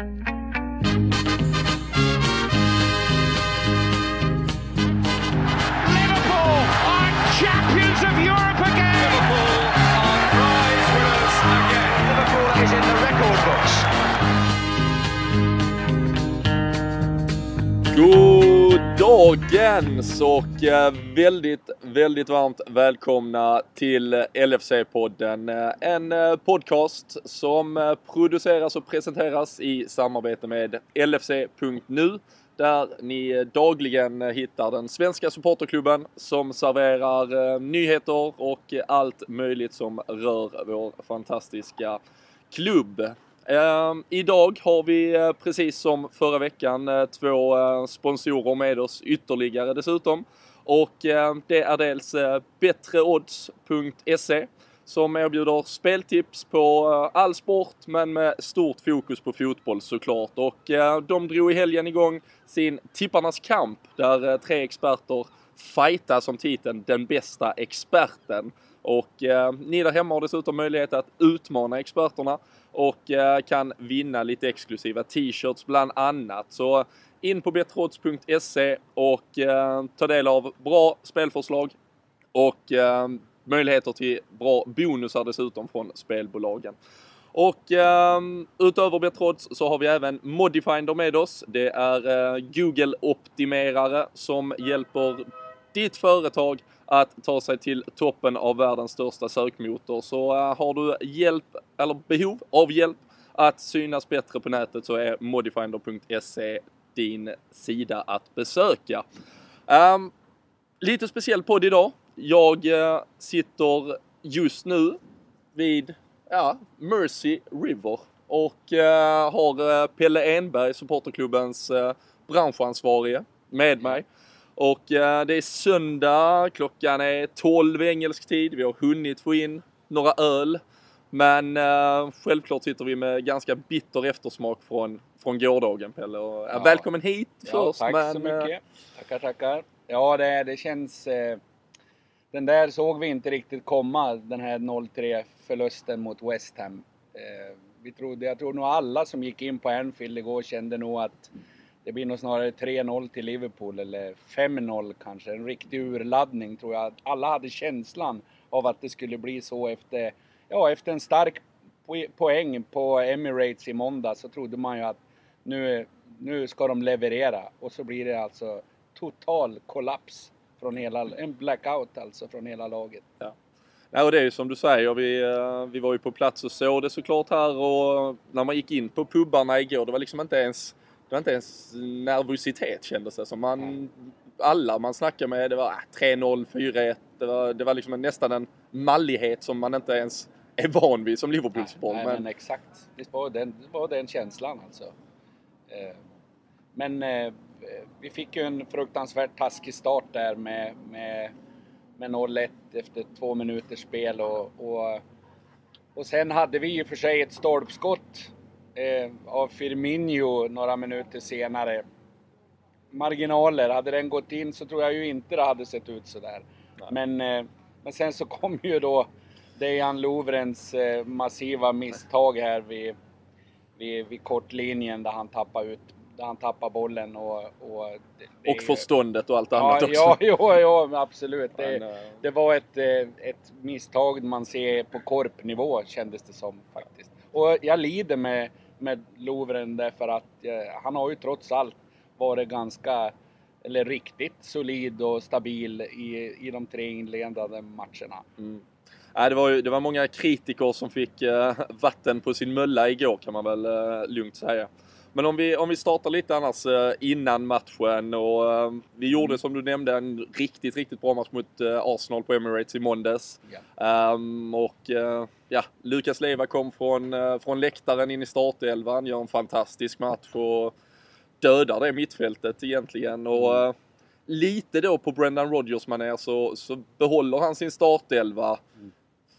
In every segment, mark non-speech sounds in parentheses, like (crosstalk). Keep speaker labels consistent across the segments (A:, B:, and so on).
A: Liverpool are champions of Europe again.
B: Liverpool are winners again.
A: Liverpool is in the record books.
C: Dagens och eh, väldigt, väldigt varmt välkomna till LFC-podden. Eh, en eh, podcast som produceras och presenteras i samarbete med LFC.nu där ni dagligen hittar den svenska supporterklubben som serverar nyheter och allt möjligt som rör vår fantastiska klubb. Ehm, idag har vi eh, precis som förra veckan eh, två eh, sponsorer med oss ytterligare dessutom. Och det är dels bättreodds.se som erbjuder speltips på all sport men med stort fokus på fotboll såklart. Och de drog i helgen igång sin Tipparnas kamp där tre experter fightas om titeln Den bästa experten. Och eh, ni där hemma har dessutom möjlighet att utmana experterna och eh, kan vinna lite exklusiva t-shirts bland annat. Så in på betrodds.se och eh, ta del av bra spelförslag och eh, möjligheter till bra bonusar dessutom från spelbolagen. Och eh, utöver Betrodds så har vi även Modifinder med oss. Det är eh, Google-optimerare som hjälper ditt företag att ta sig till toppen av världens största sökmotor. Så eh, har du hjälp eller behov av hjälp att synas bättre på nätet så är modifinder.se din sida att besöka. Um, lite speciell podd idag. Jag uh, sitter just nu vid ja, Mercy River och uh, har uh, Pelle Enberg, supporterklubbens branschansvarige, med mig. Och eh, det är söndag, klockan är 12 engelsk tid, vi har hunnit få in några öl. Men eh, självklart sitter vi med ganska bitter eftersmak från, från gårdagen Pelle. Och, ja.
D: Ja.
C: Välkommen hit
D: Ja,
C: först.
D: tack
C: men,
D: så
C: eh,
D: mycket. Tackar, tackar. Ja, det, det känns... Eh, den där såg vi inte riktigt komma, den här 0-3 förlusten mot West Ham. Eh, vi trodde, jag tror nog alla som gick in på Anfield igår kände nog att det blir nog snarare 3-0 till Liverpool eller 5-0 kanske. En riktig urladdning tror jag. Alla hade känslan av att det skulle bli så efter, ja, efter en stark poäng på Emirates i måndag så trodde man ju att nu, nu ska de leverera och så blir det alltså total kollaps från hela, en blackout alltså från hela laget.
C: Ja, och det är ju som du säger, vi, eh, vi var ju på plats och såg det såklart här och när man gick in på pubarna igår, det var liksom inte ens, det var inte ens nervositet kändes det som. Man, alla man snackade med, det var ah, 3-0, 4-1, det var, det var liksom nästan en mallighet som man inte ens är van vid som Liverpool-supporter.
D: Nej,
C: Men,
D: men exakt. Det var den, var den känslan alltså. Eh, Men eh, vi fick ju en fruktansvärt taskig start där med, med, med 0-1 efter två minuters spel och, och, och sen hade vi ju för sig ett stolpskott eh, av Firmino några minuter senare. Marginaler, hade den gått in så tror jag ju inte det hade sett ut sådär. Men, eh, men sen så kom ju då Dejan Lovrens eh, massiva misstag här vid, vid, vid kortlinjen där han tappar ut där han tappar bollen och... Och, det,
C: och förståndet och allt
D: Ja,
C: annat också.
D: ja, ja, ja absolut. Det,
C: eh,
D: det var ett, eh, ett misstag man ser på korpnivå kändes det som faktiskt. Och jag lider med, med Lovren därför att eh, han har ju trots allt varit ganska, eller riktigt solid och stabil i, i de tre inledande matcherna.
C: Mm. Äh, det, var ju, det var många kritiker som fick eh, vatten på sin mölla igår kan man väl eh, lugnt säga. Men om vi, om vi startar lite annars eh, innan matchen och eh, vi gjorde som du nämnde en riktigt, riktigt bra match mot eh, Arsenal på Emirates i måndags. Ehm, och eh, ja, Lukas Leiva kom från, från läktaren in i startelvan, gör en fantastisk match och dödar det mittfältet egentligen. Och eh, lite då på Brendan Rodgers manér så, så behåller han sin startelva.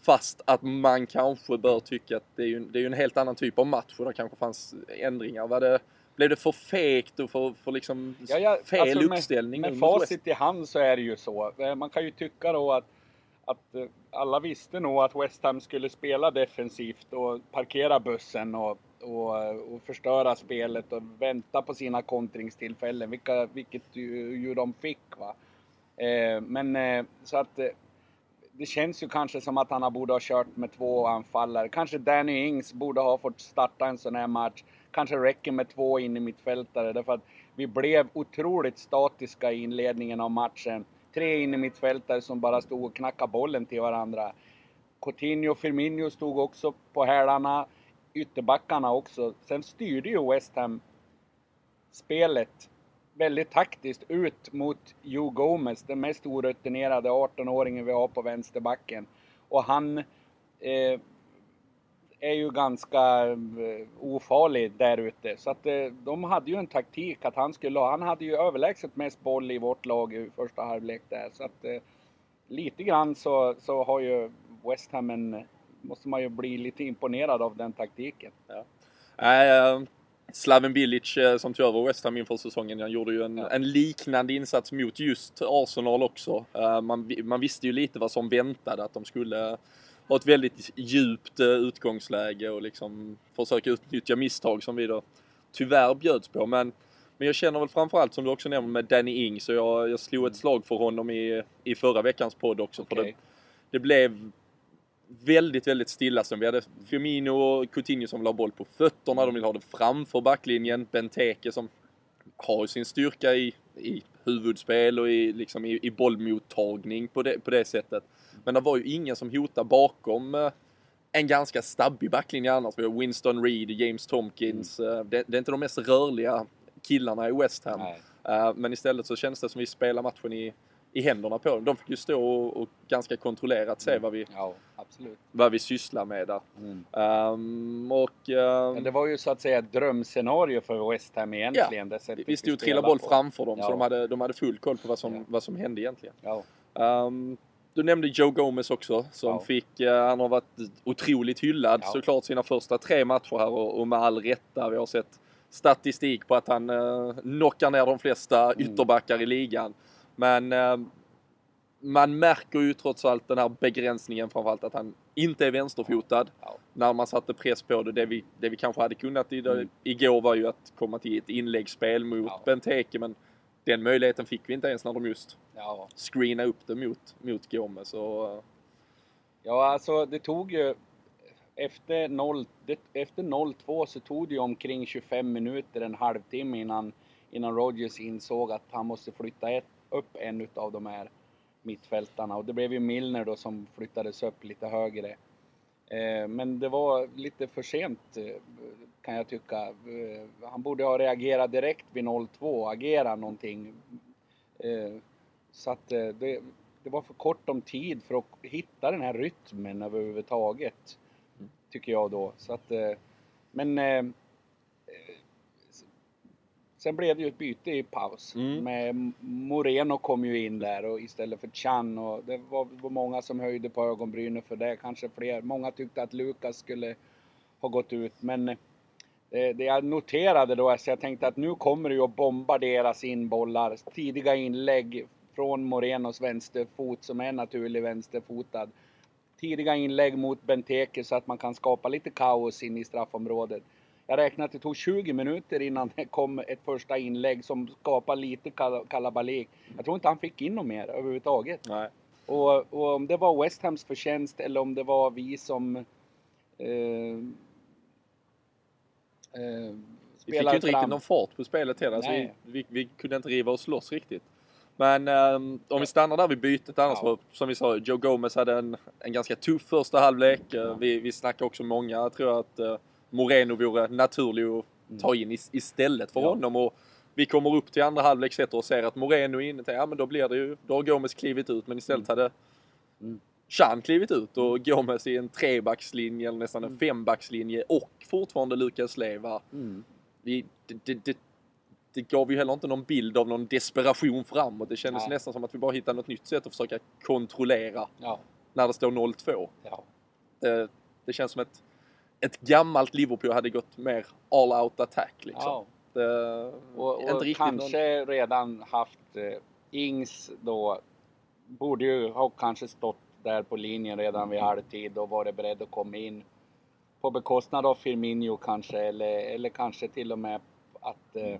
C: Fast att man kanske bör tycka att det är ju, det är ju en helt annan typ av match och det kanske fanns ändringar. Var det, blev det för fegt och för, för liksom
D: Ja, ja,
C: fel
D: alltså med-
C: uppställning?
D: Med
C: West?
D: facit i hand så är det ju så. Eh, Man kan ju tycka då att, att eh, alla visste nog att West Ham skulle spela defensivt och parkera bussen och, och, och förstöra spelet och vänta på sina kontringstillfällen, vilka, vilket ju, ju de fick. Va? Eh, men så att det känns ju kanske som att han borde ha kört med två anfallare. Kanske Danny Ings borde ha fått starta en sån här match. Kanske räcker med två in i mittfältare därför att vi blev otroligt statiska i inledningen av matchen. Tre in i mittfältare som bara stod och knackade bollen till varandra. Coutinho och Firmino stod också på hälarna, ytterbackarna också. Sen styrde ju West Ham spelet väldigt taktiskt ut mot Joe Gomez, den mest orutinerade 18-åringen vi har på vänsterbacken. Och han eh, är ju ganska eh, ofarlig där ute. Så att eh, de hade ju en taktik att han skulle ha, han hade ju överlägset mest boll i vårt lag i första halvlek där. Så att eh, lite grann så, så har ju West Ham en, måste man ju bli lite imponerad av den taktiken.
C: Ja. Äh, Slaven Bilic eh, som tog över West Ham inför säsongen, han gjorde ju en, ja. en liknande insats mot just Arsenal också. Uh, man, man visste ju lite vad som väntade, att de skulle ha ett väldigt djupt uh, utgångsläge och liksom försöka utnyttja misstag som vi då tyvärr bjöds på. Men, men jag känner väl framförallt som du också nämnde med Danny Ings och jag, jag slog ett slag för honom i, i förra veckans podd också. Okay. För det, det blev väldigt, väldigt stilla som vi hade Firmino och Coutinho som vill ha boll på fötterna, de vill ha det framför backlinjen. Benteke som har sin styrka i, i huvudspel och i, liksom i, i bollmottagning på det, på det sättet. Men det var ju ingen som hotade bakom eh, en ganska stabbig backlinje annars. Vi har Winston Reed, James Tomkins. Mm. Eh, det, det, är inte de mest rörliga killarna i West Ham. Uh, men istället så känns det som vi spelar matchen i i händerna på dem. De fick ju stå och, och ganska kontrollerat se mm. vad vi,
D: ja, absolut.
C: vad vi sysslar med där. Mm. Um, och, um,
D: Men det var ju så att säga ett drömscenario för West Ham egentligen.
C: Ja, vi, vi stod och trillade boll på. framför dem ja. så de hade, de hade full koll på vad som, ja. vad som hände egentligen. Ja. Um, du nämnde Joe Gomez också som ja. fick, uh, han har varit otroligt hyllad ja. såklart sina första tre matcher här och, och med all rätta. Vi har sett statistik på att han uh, knockar ner de flesta mm. ytterbackar i ligan. Men eh, man märker ju trots allt den här begränsningen framförallt att han inte är vänsterfotad. Ja. När man satte press på det. Det vi, det vi kanske hade kunnat i, mm. igår var ju att komma till ett inläggsspel mot ja. Benteke men den möjligheten fick vi inte ens när de just ja. screenade upp det mot, mot Gomes. Och, uh...
D: Ja, alltså det tog ju efter 0, efter 0-2 så tog det ju omkring 25 minuter, en halvtimme innan, innan Rogers insåg att han måste flytta ett upp en utav de här mittfältarna och det blev ju Milner då som flyttades upp lite högre. Eh, men det var lite för sent eh, kan jag tycka. Eh, han borde ha reagerat direkt vid 0-2, agera någonting. Så att det, det var för kort om tid för att hitta den här rytmen överhuvudtaget. Tycker jag då. Så att, men Sen blev det ju ett byte i paus. Mm. Med Moreno kom ju in där och istället för Chan och det var, var många som höjde på ögonbrynen för det. Kanske fler. Många tyckte att Lukas skulle ha gått ut men det, det jag noterade då, så jag tänkte att nu kommer det ju att bombarderas in bollar. Tidiga inlägg från Morenos vänsterfot som är naturlig vänsterfotad. Tidiga inlägg mot Benteke så att man kan skapa lite kaos in i straffområdet. Jag räknar att det tog 20 minuter innan det kom ett första inlägg som skapade lite kalabalik. Jag tror inte han fick in något mer överhuvudtaget.
C: Nej.
D: Och, och om det var West Hams förtjänst eller om det var vi som eh,
C: eh, vi fick ju inte riktigt någon fart på spelet heller. Alltså vi, vi, vi, kunde inte riva oss loss riktigt. Men um, om vi stannar där vid bytet annars ja. som vi sa, Joe Gomez hade en, en ganska tuff första halvlek. Ja. Vi, vi snackar också många, tror jag att uh, Moreno vore naturlig att ta in istället för ja. honom. Och vi kommer upp till andra halvlek sätter och ser att Moreno är inne. Ja men då blir det ju, då har Gomes klivit ut men istället mm. hade mm. Chan klivit ut och Gomes i en trebackslinje eller nästan en mm. fembackslinje och fortfarande Lukas Leva. Mm. Det, det, det, det gav ju heller inte någon bild av någon desperation framåt. Det kändes Nej. nästan som att vi bara hittade något nytt sätt att försöka kontrollera ja. när det står 0-2. Ja. Det, det känns som ett ett gammalt Liverpool hade gått mer all out attack liksom. Ja.
D: Det, och, och kanske någon... redan haft eh, Ings då, borde ju ha kanske stått där på linjen redan vid halvtid och varit beredd att komma in på bekostnad av Firmino kanske eller, eller kanske till och med att eh,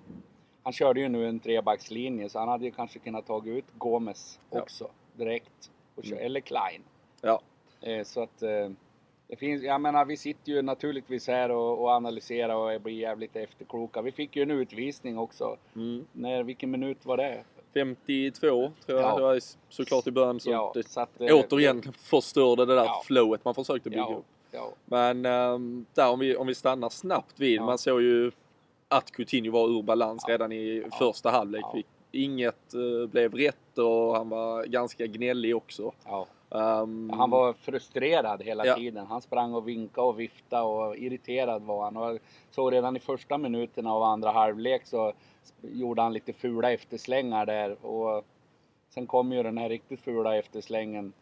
D: han körde ju nu en trebackslinje så han hade ju kanske kunnat ta ut Gomes
C: Ja.
D: också direkt. Och kö-
C: Mm.
D: Eller Klein.
C: Ja,
D: Eh, så att eh, det finns, jag menar vi sitter ju naturligtvis här och, och analyserar och blir jävligt efterkloka. Vi fick ju en utvisning också.
C: mm.
D: När, vilken minut var det?
C: 52 tror jag
D: Ja.
C: det var såklart i början. Så
D: Ja,
C: det
D: så att, eh,
C: återigen förstörde det där
D: Ja.
C: flowet man försökte bygga
D: Ja,
C: upp.
D: ja,
C: Men ehm, där om vi, om vi stannar snabbt vid. Man såg ju att Coutinho var ur balans redan i första halvlek. Inget eh, blev rätt och han var ganska gnällig också. Ehm,
D: Han var frustrerad hela
C: Ja.
D: tiden. Han sprang och vinkade och viftade och irriterad var han. Och så redan i första minuterna av andra halvlek så gjorde han lite fula efterslängar där. Och sen kom ju den här riktigt fula efterslängen.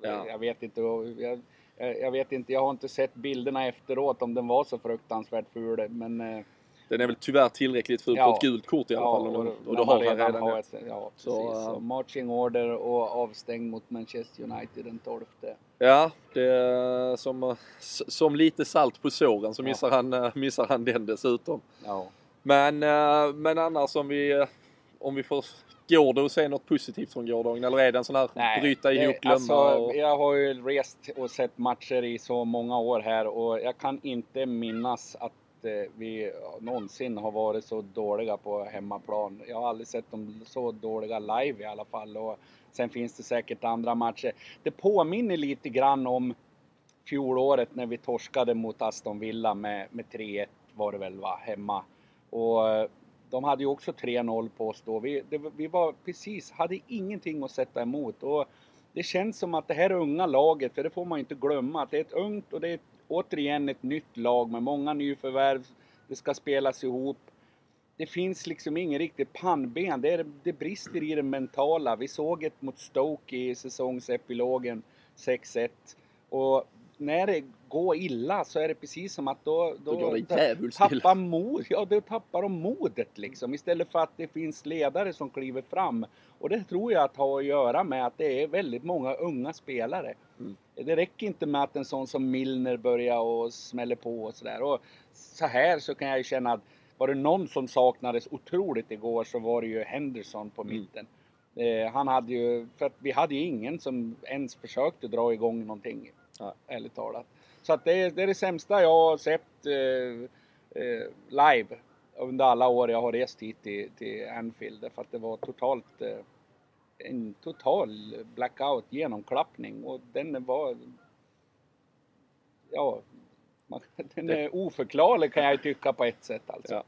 C: Ja.
D: Jag vet inte. jag jag vet inte, jag har inte sett bilderna efteråt om den var så fruktansvärt ful. Men eh,
C: Den är väl tyvärr tillräckligt ful på
D: Ja.
C: ett gult kort i alla fall. Och, och,
D: när
C: då har han redan
D: har
C: det.
D: ett, Ja,
C: Så,
D: precis. Så, marching order och avstängd mot Manchester United den 12.
C: Ja, det som, som lite salt på såren så
D: Ja.
C: missar, han, eh, missar han den dessutom.
D: Ja.
C: Men, eh, men annars om vi, om vi får, går det att se något positivt från gårdagen eller är det en sån här bryta ihop, glömma?
D: alltså,
C: och,
D: Jag har ju rest och sett matcher i så många år här och jag kan inte minnas att att eh, vi någonsin har varit så dåliga på hemmaplan. Jag har aldrig sett dem så dåliga live i alla fall. Och sen finns det säkert andra matcher. Det påminner lite grann om fjolåret när vi torskade mot Aston Villa med, med 3-1 var det väl va, hemma. Och eh, de hade ju också 3-0 på oss då. Vi, det, vi var precis, hade ingenting att sätta emot. Och det känns som att det här unga laget, för det får man ju inte glömma, att det är ett ungt och det är återigen ett nytt lag med många nyförvärv. Det ska spelas ihop. Det finns liksom ingen riktigt pannben. Det, är, det brister i det mentala. Vi såg ett mot Stoke i säsongsepilogen 6-1. Och när det går illa så är det precis som att då,
C: Då illa.
D: tappar mod, ja då tappar de modet liksom. Istället för att det finns ledare som kliver fram. Och det tror jag att har att göra med att det är väldigt många unga spelare.
C: Mm.
D: Det räcker inte med att en sån som Milner börjar och smäller på och sådär. Och så här så kan jag ju känna att var det någon som saknades otroligt igår så var det ju Henderson på
C: Mm.
D: mitten. Eh, han hade ju, för att vi hade ju ingen som ens försökte dra igång någonting.
C: Nej.
D: Ärligt talat. Så att det, är, det är det sämsta jag har sett eh, eh, live under alla år jag har rest hit till, till Anfield. Därför att det var totalt eh, en total blackout genomklappning och den var ja, man, (laughs) den är oförklarlig kan jag tycka på ett sätt alltså.
C: Ja.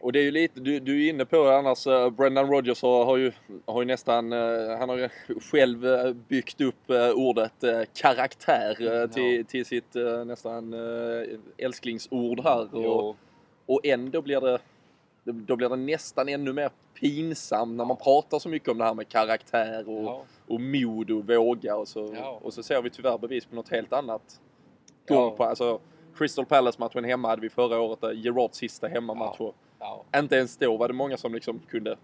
C: Och det är ju lite, du, du är inne på det annars, eh, Brendan Rodgers har, har, ju, har ju nästan, eh, han har ju själv eh, byggt upp ordet karaktär till,
D: Ja.
C: till sitt eh, nästan älsklingsord här. Och, och ändå blir det, då blir det nästan ännu mer pinsamt när man pratar så mycket om det här med karaktär och,
D: ja,
C: och mod och våga och så, och så ser vi tyvärr bevis på något helt annat. Gång på, alltså, Crystal Palace-matchen hemma hade vi förra året, Gerards sista hemmamatch.
D: Ja. Ja.
C: Inte ens då var det många som liksom kunde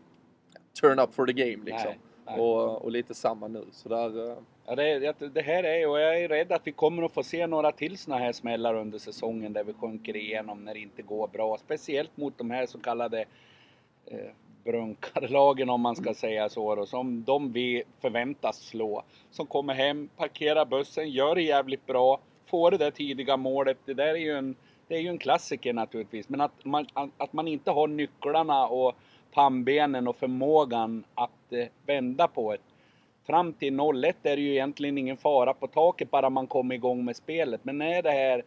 C: turn up for the game liksom.
D: Nej, nej.
C: Och, och lite samma nu. Så där, eh,
D: Ja, det, det, här är och jag är rädd att vi kommer att få se några till såna här smällar under säsongen där vi sjunker igenom när det inte går bra. Speciellt mot de här så kallade eh, brunkarlagen om man ska säga så då, som de vi förväntas slå. Som kommer hem, parkerar bussen, gör det jävligt bra, får det där tidiga målet. Det där är ju en, det är ju en klassiker naturligtvis. Men att man, att man inte har nycklarna och pannbenen och förmågan att eh, vända på ett. Fram till 0-1 är det ju egentligen ingen fara på taket bara man kommer igång med spelet. Men när det här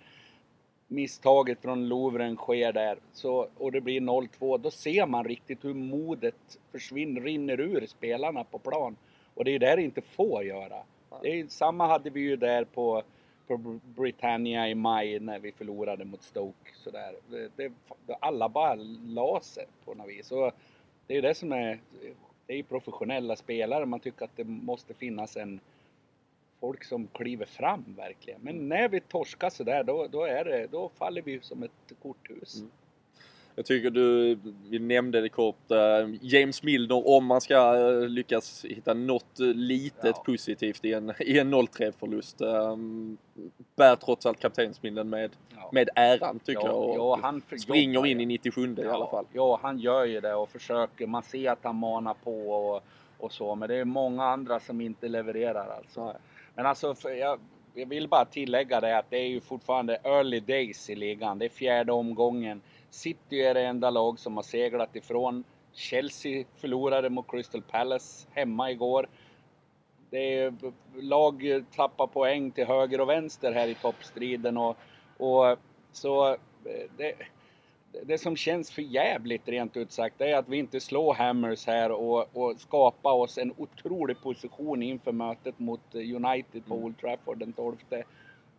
D: misstaget från Louvren sker där så, och det blir 0-2, då ser man riktigt hur modet försvinner, rinner ur spelarna på plan. Och det är det det inte får göra. Det är, samma hade vi ju där på, på Britannia i maj när vi förlorade mot Stoke. Sådär. Det, det, alla bara la sig på något vis. Och det är ju det som är, det är ju professionella spelare. Man tycker att det måste finnas en folk som kliver fram verkligen. Men när vi torskar sådär då, då, är det, då faller vi som ett korthus.
C: Mm. Jag tycker du, vi nämnde det kort, eh, James Milner om man ska eh, lyckas hitta något litet
D: Ja.
C: positivt i en, i en 0-3 förlust. Bär trots allt kaptensbindeln med,
D: Ja.
C: med äran tycker
D: Ja,
C: jag. Och
D: han
C: springer in i 97 i alla fall.
D: Ja, han gör ju det och försöker. Man ser att han manar på och, och så. Men det är många andra som inte levererar alltså.
C: Nej.
D: Men alltså, jag, jag vill bara tillägga det att det är ju fortfarande early days i ligan. Det är fjärde omgången. City är det enda lag som har seglat ifrån. Chelsea förlorade mot Crystal Palace hemma igår. Det är lag tappar poäng till höger och vänster här i toppstriden och, och så eh, det, det som känns för jävligt rent ut sagt är att vi inte slår Hammers här och, och skapar oss en otrolig position inför mötet mot United på Old Trafford den 12.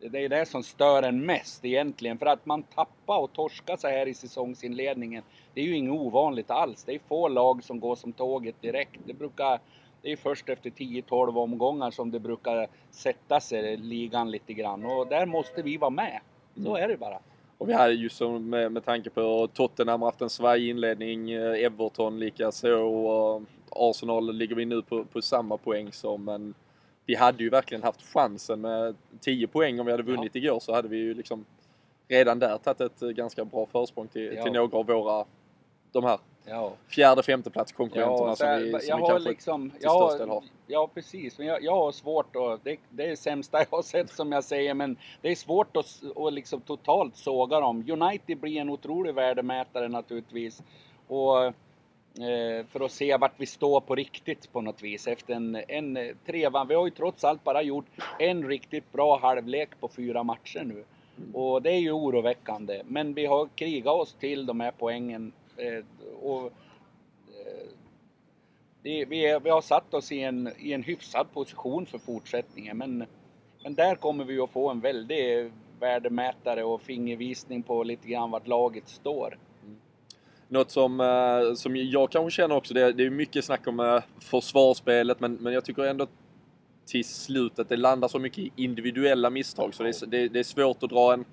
D: Det är det som stör en mest egentligen för att man tappar och torskar så här i säsongsinledningen. Det är ju inget ovanligt alls. Det är få lag som går som tåget direkt. Det brukar det är först efter 10-12 omgångar som det brukar sätta sig ligan lite grann och där måste vi vara med. Så är det bara.
C: Och vi hade ju som med, med tanke på Tottenham haft en svajig inledning, eh, Everton likaså och Arsenal ligger vi nu på, på samma poäng som men vi hade ju verkligen haft chansen med 10 poäng om vi hade vunnit igår så hade vi ju liksom redan där tagit ett eh, ganska bra försprång till,
D: Ja.
C: till några av våra de här
D: Ja.
C: fjärde femteplats konkurrenterna
D: så
C: som vi, som
D: jag
C: vi
D: har
C: kanske
D: liksom,
C: till
D: har,
C: del har.
D: Ja precis, men jag, jag har svårt att, det, det är det sämsta jag har sett som jag säger, men det är svårt att, att liksom totalt såga dem. United blir en otrolig värdemätare naturligtvis. Och för att se vart vi står på riktigt på något vis efter en, en eh, trevan. Vi har ju trots allt bara gjort en riktigt bra halvlek på fyra matcher nu. Och det är ju oroväckande. Men vi har krigat oss till de här poängen. Eh, och är, vi har satt oss i en, i en hyfsad position för fortsättningen men, men där kommer vi att få en väldig värdemätare och fingervisning på lite grann vart laget står.
C: Något som, eh, som jag kanske känner också, det, det är mycket snack om eh, försvarsspelet men, men jag tycker ändå till slut att det landar så mycket i individuella misstag så det är, det, det är svårt att dra en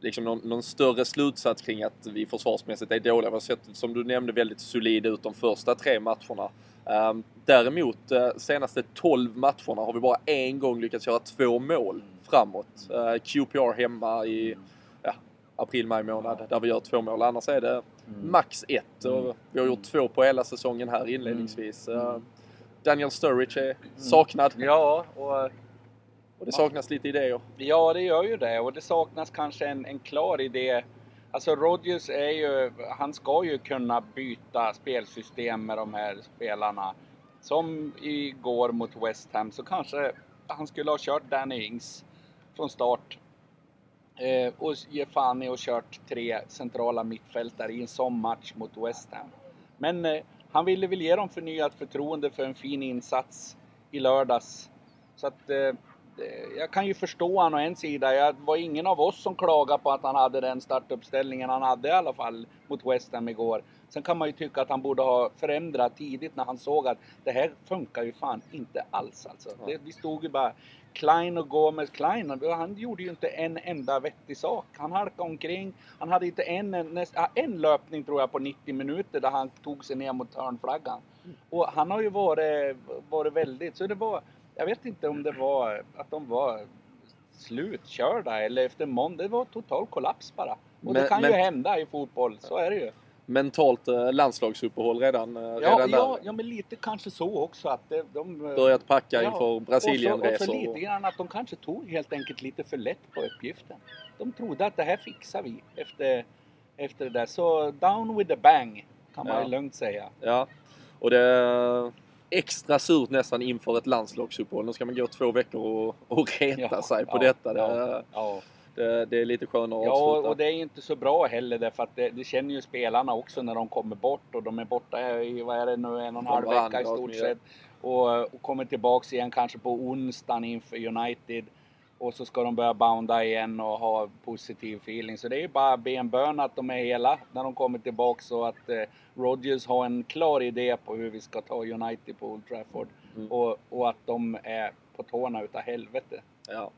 C: liksom någon, någon större slutsats kring att vi försvarsmässigt är dåliga. Vi har sett, som du nämnde, väldigt solida ut de första tre matcherna. Um, däremot, uh, senaste 12 matcherna har vi bara en gång lyckats göra två mål framåt. Uh, QPR hemma i ja, april, maj månad där vi gör två mål. Annars är det max ett. Och vi har gjort två på hela säsongen här inledningsvis. Uh, Daniel Sturridge är saknad
D: Ja, och
C: och det saknas lite idéer.
D: Ja, det gör ju det och det saknas kanske en, en klar idé. Alltså Rodgers är ju, han ska ju kunna byta spelsystem med de här spelarna. Som igår mot West Ham så kanske han skulle ha kört Danny Ings från start. Eh, och ge fan i och kört tre centrala mittfältare i en sån match mot West Ham. Men eh, han ville väl ge dem förnyat förtroende för en fin insats i lördags. Så att eh, det- jag kan ju förstå han å en sida. Jag var ingen av oss som klagade på att han hade den startuppställningen han hade i alla fall mot West Ham igår. Sen kan man ju tycka att han borde ha förändrat tidigt när han såg att det här funkar ju fan inte alls alltså. Det, vi stod ju bara Klein och Gomez. Klein, han gjorde ju inte en enda vettig sak. Han halkade omkring. Han hade inte en, näst, ja, en löpning tror jag på 90 minuter där han tog sig ner mot hörnflaggan. Och han har ju varit, varit väldigt, så det var, jag vet inte om det var att de var slutkörda eller efter måndag. Det var total kollaps bara. Och
C: Men-
D: det kan
C: men-
D: ju hända i fotboll, så är det ju.
C: Mentalt eh, landslagsuppehåll redan, eh,
D: Ja,
C: redan
D: ja,
C: där.
D: ja, men lite kanske så också att det, de...
C: Börjat packa
D: Ja,
C: inför
D: Och så,
C: Brasilienresor.
D: och så lite grann att de kanske tog helt enkelt lite för lätt på uppgiften. De trodde att det här fixar vi efter, efter det där. Så down with the bang kan man
C: Ja.
D: ju lugnt säga.
C: Ja, och det är extra surt nästan inför ett landslagsuppehåll. Nu ska man gå två veckor och, och reta
D: Ja,
C: sig på detta. Det. Det, det är lite skönare att
D: Ja,
C: avsluta.
D: och det är inte så bra heller därför att det, det känner ju spelarna också när de kommer bort och de är borta i, vad är det nu, en och en halv vecka i stort sett. Och, och kommer tillbaks igen kanske på onsdagen inför United. Och så ska de börja bounda igen och ha positiv feeling. Så det är ju bara benbön att de är hela när de kommer tillbaks och att eh, Rodgers har en klar idé på hur vi ska ta United på Old Trafford.
C: Mm.
D: Och, och att de är på tårna utav helvete.
C: Ja.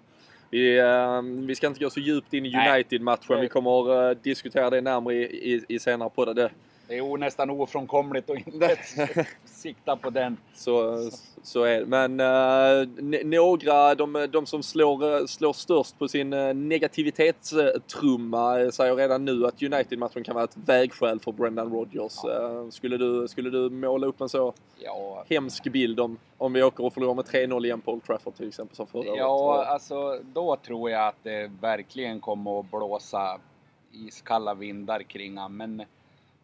C: Vi, eh, vi ska inte gå så djupt in i. United-matchen. Vi kommer eh, diskutera det närmare i, i, i senare poddar. Det,
D: Det är nästan ofrånkomligt att inte (laughs) sikta på den.
C: Så, så är det. Men eh, n- några, de, de som slår, eh, slår störst på sin uh, negativitetstrumma eh, säger redan nu att United-matchen kan vara ett vägskäl för Brendan Rodgers. Eh, skulle, du, skulle du måla upp en så
D: Ja,
C: hemsk bild om, om vi åker och förlorar med 3-0 igen på Old Trafford till exempel som förra
D: Ja,
C: året?
D: alltså då tror jag att det verkligen kommer att blåsa iskalla vindar kring. Men,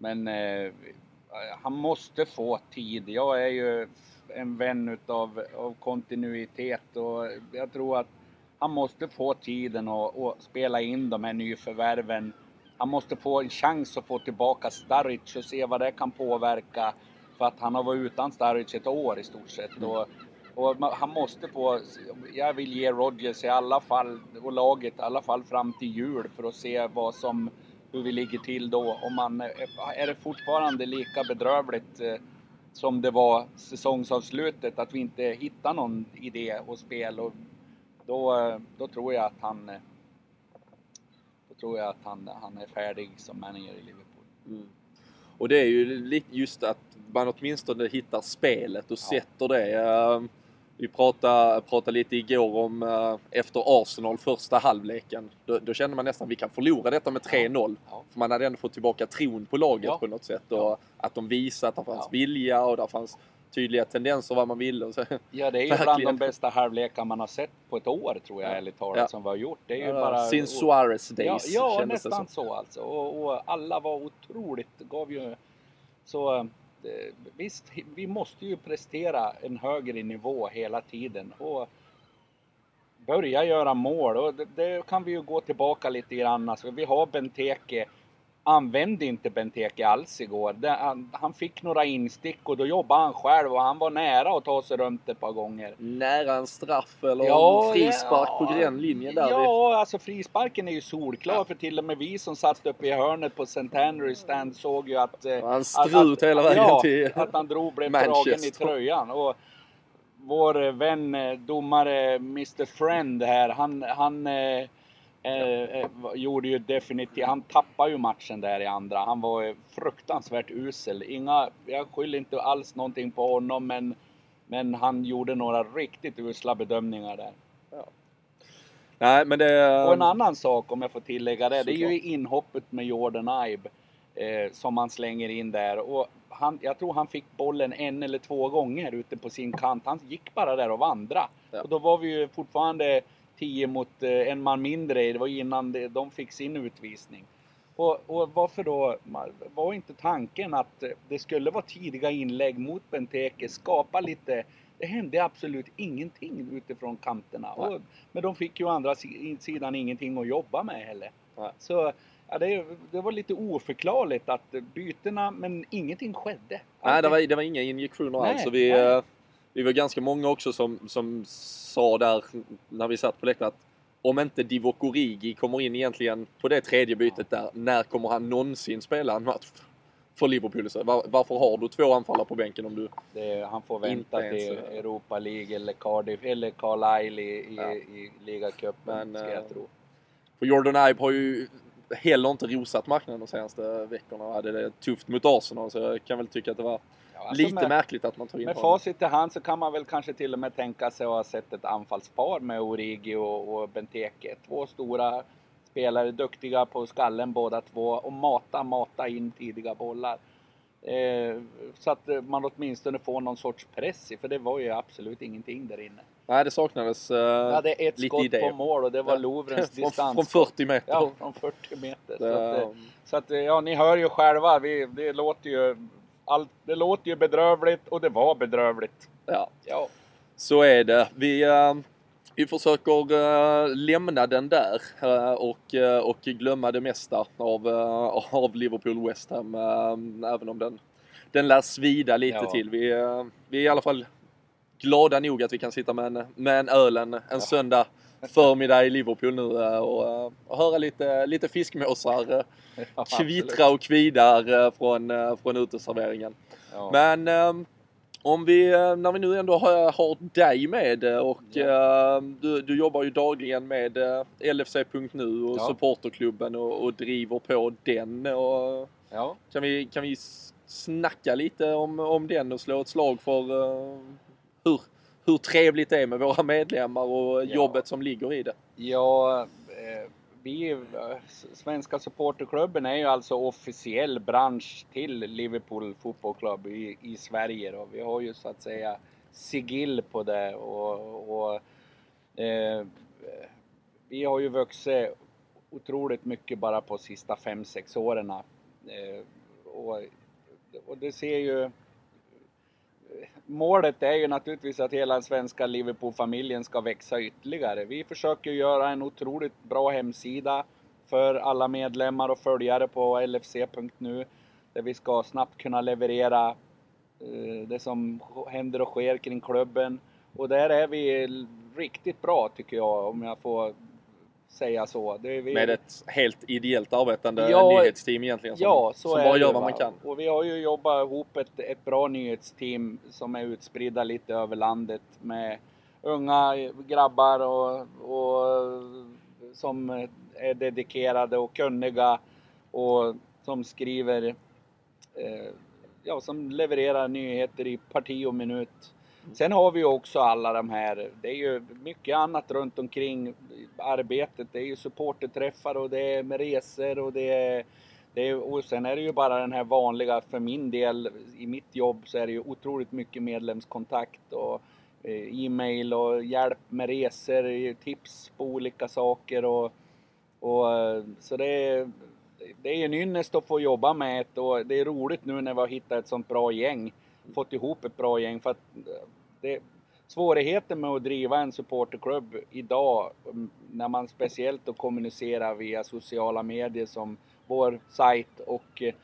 D: men eh, han måste få tid. Jag är ju en vän utav av kontinuitet och jag tror att han måste få tiden att att spela in de här nyförvärven. Han måste få en chans att få tillbaka Starric och se vad det kan påverka. För att han har varit utan Starric ett år i stort sett. Och, och ma- han måste få, jag vill ge Rodgers i alla fall, och laget i alla fall fram till jul för att se vad som, hur vi ligger till då. Om man, är det fortfarande lika bedrövligt eh, som det var säsongsavslutet, att vi inte hittar någon idé och spel. Och då, eh, då tror jag att han, eh, då tror jag att han, han är färdig som manager i Liverpool.
C: Mm. Och det är ju just att man åtminstone hittar spelet och sätter det. Vi pratade, pratade lite igår om eh, efter Arsenal första halvleken. Då, då kände man nästan att vi kan förlora detta med 3-0.
D: Ja.
C: För man hade ändå fått tillbaka tron på laget
D: Ja.
C: på något sätt. Och
D: Ja.
C: att de visade att det fanns
D: Ja.
C: vilja och det fanns tydliga tendenser vad man ville. Så,
D: Ja, det är ju
C: Verkligen. (laughs)
D: bland de bästa halvlekar man har sett på ett år tror jag,
C: Ja.
D: ärligt talat,
C: Ja.
D: som vi har gjort. Det är ju
C: Ja,
D: bara...
C: Sin Suarez days
D: Ja, ja nästan så alltså. Och, och alla var otroligt, gav ju... Så Eh, visst, vi måste ju prestera en högre nivå hela tiden. Och börja göra mål. Och det, det kan vi ju gå tillbaka lite grann. Alltså, vi har Benteke. Använde inte Benteke alls igår. Det, han, han fick några instick och då jobbade han själv och han var nära att ta sig runt ett par gånger.
C: Nära en straff eller
D: Ja,
C: en frispark
D: ja.
C: på gränlinjen där.
D: Ja, alltså frisparken är ju solklar för till och med vi som satt uppe i hörnet på. Andrews stand såg ju att... eh,
C: Han strut hela vägen
D: ja,
C: till
D: att han drog blev dragen i tröjan. Och vår eh, vän eh, domare Mr Friend här, han, han eh, eh, eh, gjorde ju definitivt, han tappade ju matchen där i andra. Han var fruktansvärt usel. Inga, jag skyller inte alls någonting på honom men, men han gjorde några riktigt usla bedömningar där.
C: Nej, men det...
D: Och en annan sak om jag får tillägga det, det är ju
C: Såklart.
D: inhoppet med Jordan Ibe eh, som man slänger in där. Och han, jag tror han fick bollen en eller två gånger ute på sin kant. Han gick bara där och vandra.
C: Ja.
D: Och då var vi ju fortfarande 10 mot eh, en man mindre. Det var innan de fick sin utvisning. Och, och varför då? Var inte tanken att eh, det skulle vara tidiga inlägg mot Benteke, skapa lite det hände absolut ingenting utifrån kanterna. Och, men de fick ju å andra si- sidan ingenting att jobba med heller.
C: Nej.
D: Så ja, det, det var lite oförklarligt att bytena, men ingenting skedde.
C: Nej, det var, det var inga injektioner alls. Vi,
D: nej.
C: Eh, vi var ganska många också som, som sa där när vi satt på läktaren att om inte Divock Origi kommer in egentligen på det tredje bytet där, när kommer han någonsin spela en match för Liverpool? Så var, varför har du två anfallare på bänken om du...
D: Det, han får vänta till
C: eh,
D: Europa League eller Cardiff eller Carlisle i, i,
C: Ja.
D: i ligacupen, ska
C: eh,
D: jag tro.
C: För Jordan Ibe har ju heller inte rosat marknaden de senaste veckorna och hade det tufft mot Arsenal så jag kan väl tycka att det var
D: alltså
C: lite
D: med-
C: märkligt att man tog in
D: Med
C: honom.
D: facit i hand så kan man väl kanske till och med tänka sig att ha sett ett anfallspar med Origi och, och Benteke. Två stora spelare, duktiga på skallen båda två och mata, mata in tidiga bollar. Eh, så att eh, man åtminstone får någon sorts press i, för det var ju absolut ingenting där inne.
C: Nej, det saknades uh,
D: Jag hade ett
C: lite
D: skott
C: idéer.
D: på mål och det var
C: Ja.
D: Lovrens (laughs) distans.
C: från 40 meter.
D: Ja, från 40 meter. Så att, eh,
C: Det,
D: så att, eh, ja, ni hör ju själva, vi, det låter ju allt, det låter ju bedrövligt och det var bedrövligt.
C: ja.
D: Ja.
C: Så är det. Vi, eh, vi försöker eh, lämna den där eh, och, och glömma det mesta av, av Liverpool West Ham. även om den, den lär svida lite
D: Ja.
C: till. Vi, vi är i alla fall glada nog att vi kan sitta med en, med en öl en, en söndag förmiddag i Liverpool nu eh, och, eh, och höra lite, lite fiskmåsar eh, (laughs) kvittra och kvida eh, från, från uteserveringen.
D: Ja.
C: Men Om vi, när vi nu ändå har, har dig med och ja. du, du jobbar ju dagligen med LFC.nu och ja. supporterklubben och, och, driver på den. Och, ja. kan, vi, kan vi snacka lite om, om den och slå ett slag för hur, hur trevligt det är med våra medlemmar och ja. jobbet som ligger i det?
D: Ja, vi, Svenska Supporterklubben är ju alltså officiell bransch till Liverpool Fotbollklubb i, i Sverige då. Vi har ju så att säga sigill på det och, och eh, vi har ju vuxit otroligt mycket bara på sista 5-6 åren. Eh, och, och det ser ju målet är ju naturligtvis att hela den svenska Liverpool-familjen ska växa ytterligare. Vi försöker göra en otroligt bra hemsida för alla medlemmar och följare på lfc.nu där vi ska snabbt kunna leverera eh, det som händer och sker kring klubben. Och där är vi riktigt bra tycker jag om jag får säga så.
C: Vi... Med ett helt ideellt arbetande ja, nyhetsteam egentligen som, ja, så som bara gör vad man kan.
D: Och vi har ju jobbat ihop ett, ett bra nyhetsteam som är utspridda lite över landet med unga grabbar och, och som är dedikerade och kunniga och som skriver, eh, ja som levererar nyheter i parti och minut Sen har vi ju också alla de här, det är ju mycket annat runt omkring arbetet. Det är ju supporterträffar och det är med resor och det är, det är, och sen är det ju bara den här vanliga, för min del, i mitt jobb så är det ju otroligt mycket medlemskontakt och eh, e-mail och hjälp med resor, tips på olika saker och, och eh, så det är, det är en ynnest att få jobba med ett och det är roligt nu när vi har hittat ett sånt bra gäng fått ihop ett bra gäng för att eh, det, svårigheten med att driva en supporterklubb idag mm, när man speciellt då kommunicerar via sociala medier som vår sajt och eh,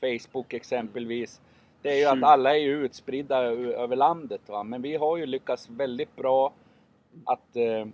D: Facebook exempelvis. Det är ju att alla är ju utspridda över landet va? men vi har ju lyckats väldigt bra att eh,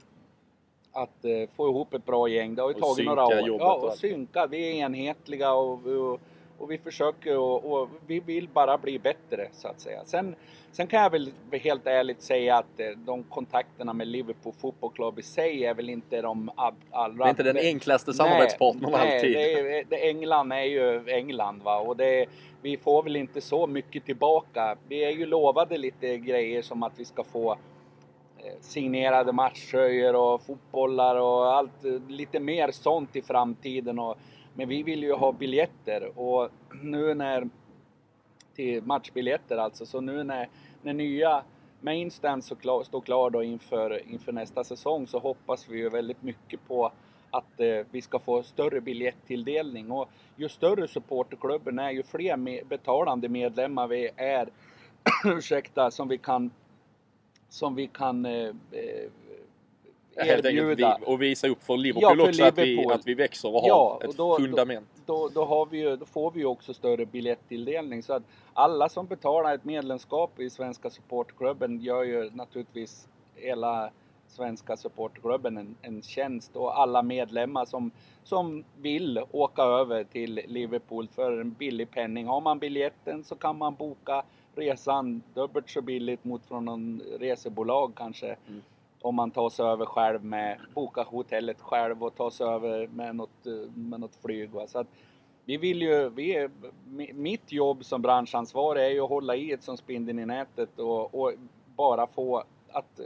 D: att få ihop ett bra gäng. Det har ju och tagit några år. Ja, och synka. Vi är enhetliga och, och och vi försöker och, och, vi vill bara bli bättre så att säga. Sen, sen kan jag väl helt ärligt säga att eh, de kontakterna med Liverpool Football Club i sig är väl inte de allra...
C: Det är inte den enklaste samarbetspartnern alltid.
D: Nej, det är, England är ju England va och det, vi får väl inte så mycket tillbaka. Vi är ju lovade lite grejer som att vi ska få eh, signerade matchtröjor och fotbollar och allt lite mer sånt i framtiden och men vi vill ju ha biljetter och nu när, till matchbiljetter alltså, så nu när, när nya mainstand så klar, står klar då inför, inför nästa säsong så hoppas vi ju väldigt mycket på att eh, vi ska få större biljettilldelning. Och ju större supporterklubben är, ju fler med, betalande medlemmar vi är, (clears throat) ursäkta, som vi kan som vi kan eh, eh
C: helt enkelt och visa upp för Liverpool ja, för också Liverpool. Att, vi, att vi växer och ja, har ett då, fundament.
D: Då, då, vi ju, då får vi ju också större biljettilldelning så att alla som betalar ett medlemskap i Svenska Supportklubben gör ju naturligtvis hela Svenska Supportklubben en, en tjänst och alla medlemmar som, som vill åka över till Liverpool för en billig penning. Har man biljetten så kan man boka resan dubbelt så billigt mot från någon resebolag kanske. Mm om man tar sig över själv med, boka hotellet själv och tar sig över med något, eh, med något flyg. Va? Så att vi vill ju, vi är, mitt jobb som branschansvarig är ju att hålla i ett som spindeln i nätet och, och, bara få att,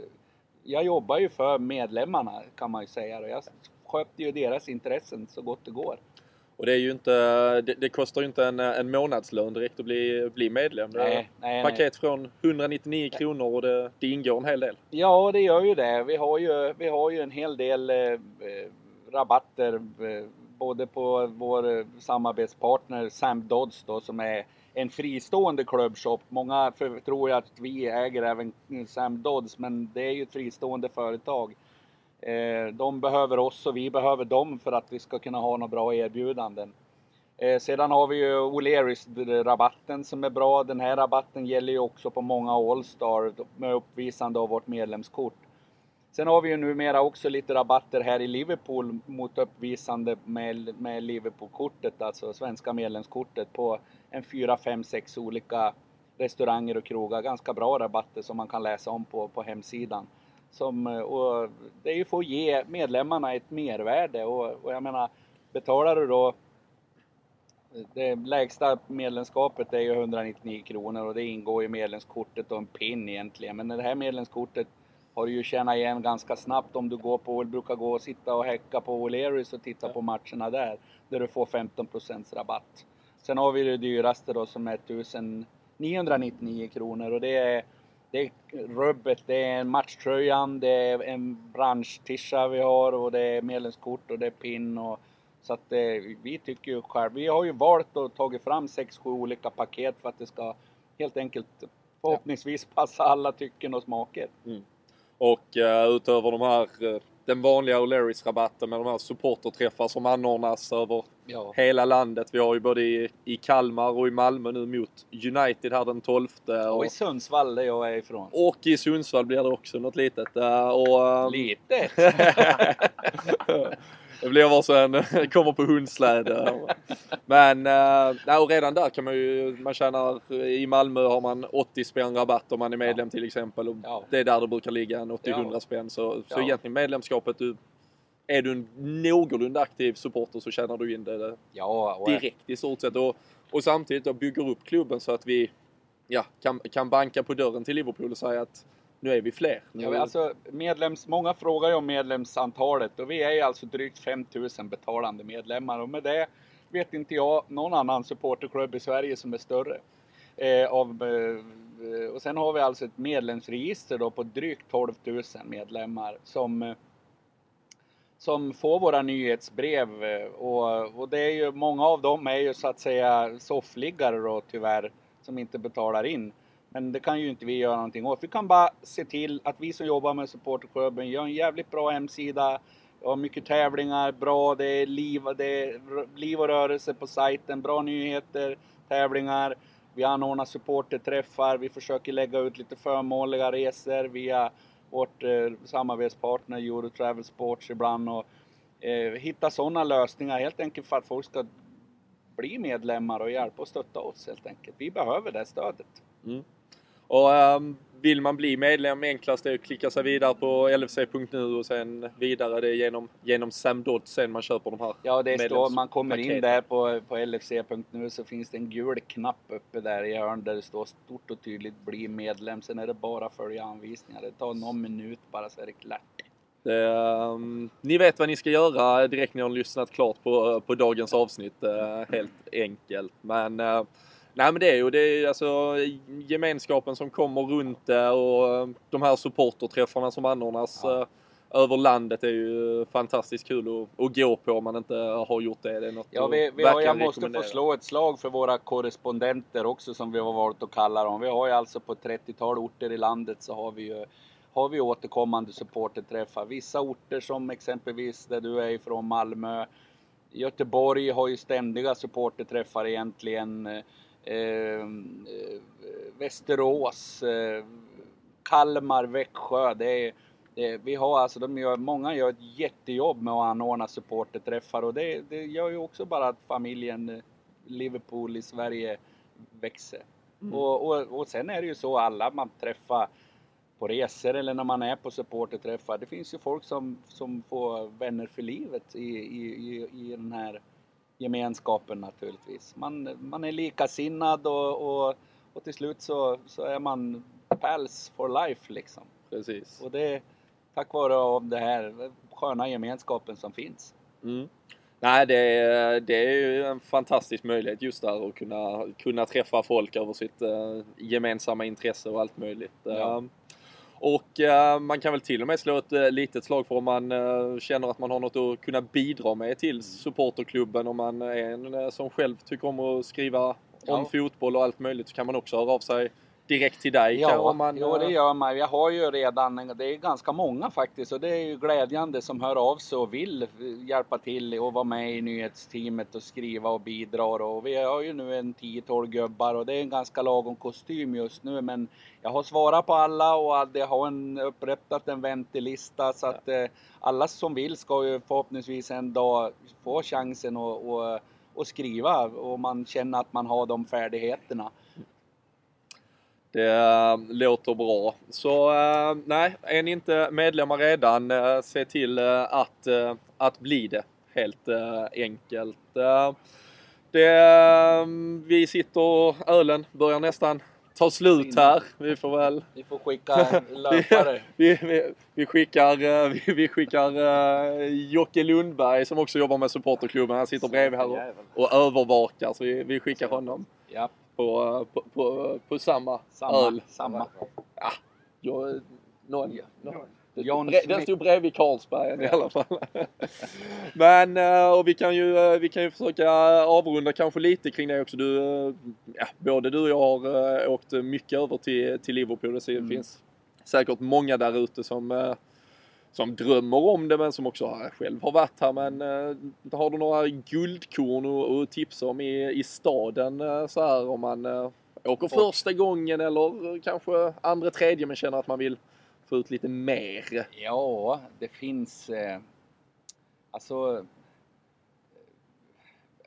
D: jag jobbar ju för medlemmarna kan man ju säga och jag sköter ju deras intressen så gott det går.
C: Och det är ju inte, det, det, kostar ju inte en, en månadslön direkt att bli, bli medlem. Nej, nej, paket nej. från 199 kronor och det, det, ingår en hel del.
D: Ja, det gör ju det. Vi har ju, vi har ju en hel del eh, eh rabatter eh, både på vår samarbetspartner Sam Dodds då som är en fristående klubbshop. Många tror ju att vi äger även Sam Dodds men det är ju ett fristående företag. Eh, de behöver oss och vi behöver dem för att vi ska kunna ha några bra erbjudanden. Eh, sedan har vi ju O'Learys-rabatten som är bra. Den här rabatten gäller ju också på många Allstar med uppvisande av vårt medlemskort. Sen har vi ju numera också lite rabatter här i Liverpool mot uppvisande med, med Liverpool-kortet, alltså svenska medlemskortet på en 4, 5, 6 olika restauranger och krogar. Ganska bra rabatter som man kan läsa om på, på hemsidan. Som, eh, och det är ju för att ge medlemmarna ett mervärde och, och jag menar, betalar du då det lägsta medlemskapet är ju 199 kronor och det ingår i medlemskortet och en pin egentligen. Men det här medlemskortet har du ju tjänat igen ganska snabbt om du går på, brukar gå och sitta och häcka på O'Learys och titta på matcherna där. Där du får 15% rabatt. Sen har vi det dyraste då som är 1999 kronor och det är, det är rubbet, det är matchtröjan, det är en branschtisha vi har och det är medlemskort och det är pin och så att eh, vi tycker ju själv, vi har ju valt att tagit fram 6-7 olika paket för att det ska helt enkelt förhoppningsvis passa alla tycken och smaker.
C: Mm. Och uh, utöver de här, uh, den vanliga O'Learys rabatten med de här supporterträffar som anordnas över ja. hela landet. Vi har ju både i, i Kalmar och i Malmö nu mot United här den 12.
D: Och, och i Sundsvall där jag är ifrån.
C: Och i Sundsvall blir det också något litet. Uh, och,
D: litet? (laughs)
C: Det blir vara så en (laughs) kommer på hundsläde. Men äh, och redan där kan man ju, man tjänar, i Malmö har man 80 spänn rabatt om man är medlem ja. till exempel. Och ja. Det är där det brukar ligga, en 80-100 ja. spänn. Så, så egentligen medlemskapet, du, är du en någorlunda aktiv supporter så tjänar du in det
D: ja,
C: direkt i stort sett. Och, och samtidigt då bygger upp klubben så att vi ja, kan, kan banka på dörren till Liverpool och säga att nu är vi fler.
D: Ja, alltså, medlems, många frågar ju om medlemsantalet och vi är ju alltså drygt 5000 betalande medlemmar och med det vet inte jag någon annan supporterklubb i Sverige som är större. Eh, av, eh, och sen har vi alltså ett medlemsregister då på drygt 12 000 medlemmar som eh, som får våra nyhetsbrev eh, och, och det är ju många av dem är ju så att säga soffliggare då tyvärr som inte betalar in. Men det kan ju inte vi göra någonting åt. Vi kan bara se till att vi som jobbar med supporterklubben gör en jävligt bra hemsida. har mycket tävlingar, bra, det är liv, det är liv och rörelse på sajten, bra nyheter, tävlingar. Vi anordnar supporterträffar, vi försöker lägga ut lite förmånliga resor via vårt eh, samarbetspartner Eurotravel Sports ibland och eh, hitta sådana lösningar helt enkelt för att folk ska bli medlemmar och hjälpa och stötta oss helt enkelt. Vi behöver det stödet. Mm.
C: Och um, vill man bli medlem enklast är att klicka sig vidare på lfc.nu och sen vidare det genom, genom Sam Dodd sen man köper de här
D: Ja, det står, man kommer in där på, på lfc.nu så finns det en gul knapp uppe där i hörnet där det står stort och tydligt bli medlem. Sen är det bara att följa anvisningar. Det tar någon minut bara så är det klart.
C: Um, ni vet vad ni ska göra direkt när ni har lyssnat klart på, på dagens avsnitt. Uh, helt enkelt. Men uh, Nej men det är ju det är alltså gemenskapen som kommer runt det och eh, de här supporterträffarna som anordnas ja. Eh, över landet är ju fantastiskt kul att, att gå på om man inte har gjort det. det är något
D: ja, vi, vi har, jag måste få slå ett slag för våra korrespondenter också som vi har valt att kalla dem. Vi har ju alltså på 30-tal orter i landet så har vi ju har vi återkommande supporterträffar. Vissa orter som exempelvis där du är ifrån Malmö, Göteborg har ju ständiga supporterträffar egentligen. Ehm, eh, Västerås, eh, Kalmar, Växjö. Det är, det, vi har alltså, de gör, många gör ett jättejobb med att anordna supporterträffar och det, det gör ju också bara att familjen eh, Liverpool i Sverige växer. Mm. Och, och, och sen är det ju så alla man träffar på resor eller när man är på supporterträffar. Det finns ju folk som, som får vänner för livet i, i, i, i den här gemenskapen naturligtvis. Man, man är likasinnad och, och, och till slut så, så är man pals for life liksom.
C: Precis.
D: Och det är tack vare av det här sköna gemenskapen som finns.
C: Mm. Nej, det är, det är ju en fantastisk möjlighet just där att kunna, kunna träffa folk över sitt uh, gemensamma intresse och allt möjligt. Ja. Och uh, man kan väl till och med slå ett uh, litet slag för om man uh, känner att man har något att kunna bidra med till supporterklubben. Om man är en som själv tycker om att skriva ja. om fotboll och allt möjligt så kan man också höra av sig direkt till dig?
D: Ja,
C: man,
D: jo, det gör man. Jag har ju redan, det är ganska många faktiskt och det är ju glädjande som hör av sig och vill hjälpa till och vara med i nyhetsteamet och skriva och bidra. Och vi har ju nu en 10-12 gubbar och det är en ganska lagom kostym just nu men jag har svarat på alla och det har en, upprättat en väntelista så att eh, alla som vill ska ju förhoppningsvis en dag få chansen att och, och skriva och man känner att man har de färdigheterna.
C: Det äh, låter bra. Så äh, nej, är ni inte medlemmar redan, äh, se till att, att bli det. Helt enkelt. Det, vi sitter, ölen börjar nästan ta slut här. Vi får väl...
D: Vi får skicka löpare. (laughs)
C: vi, vi, vi, skickar, vi, vi skickar uh, Jocke Lundberg som också jobbar med supporterklubben. Han sitter bredvid här och, och övervakar så vi, vi skickar honom.
D: Ja.
C: På, på, på, på samma,
D: samma
C: öl.
D: Samma.
C: Ja, jag, någon, någon.
D: John
C: den stod bredvid Carlsbergen i alla fall. (laughs) Men eh, och vi kan ju, eh, vi kan ju försöka avrunda kanske lite kring det också. Du, eh, ja, både du och jag har åkt mycket över till, till Liverpool. Det mm. finns säkert många där ute som, som drömmer om det men som också själv har varit här. Men har du några guldkorn att tipsa om i, i staden så här om man åker första gången eller kanske andra, tredje men känner att man vill få ut lite mer?
D: Ja, det finns... Eh, alltså...